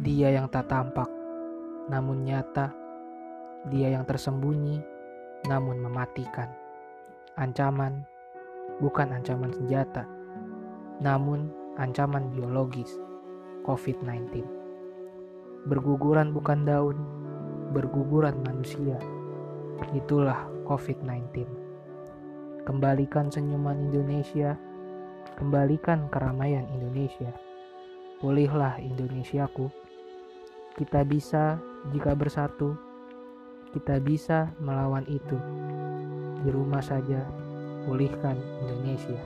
Dia yang tak tampak, namun nyata. Dia yang tersembunyi, namun mematikan. Ancaman bukan ancaman senjata, namun ancaman biologis COVID-19. Berguguran bukan daun, berguguran manusia. Itulah COVID-19. Kembalikan senyuman Indonesia, kembalikan keramaian Indonesia. Pulihlah Indonesiaku. Kita bisa jika bersatu. Kita bisa melawan itu. Di rumah saja, pulihkan Indonesia.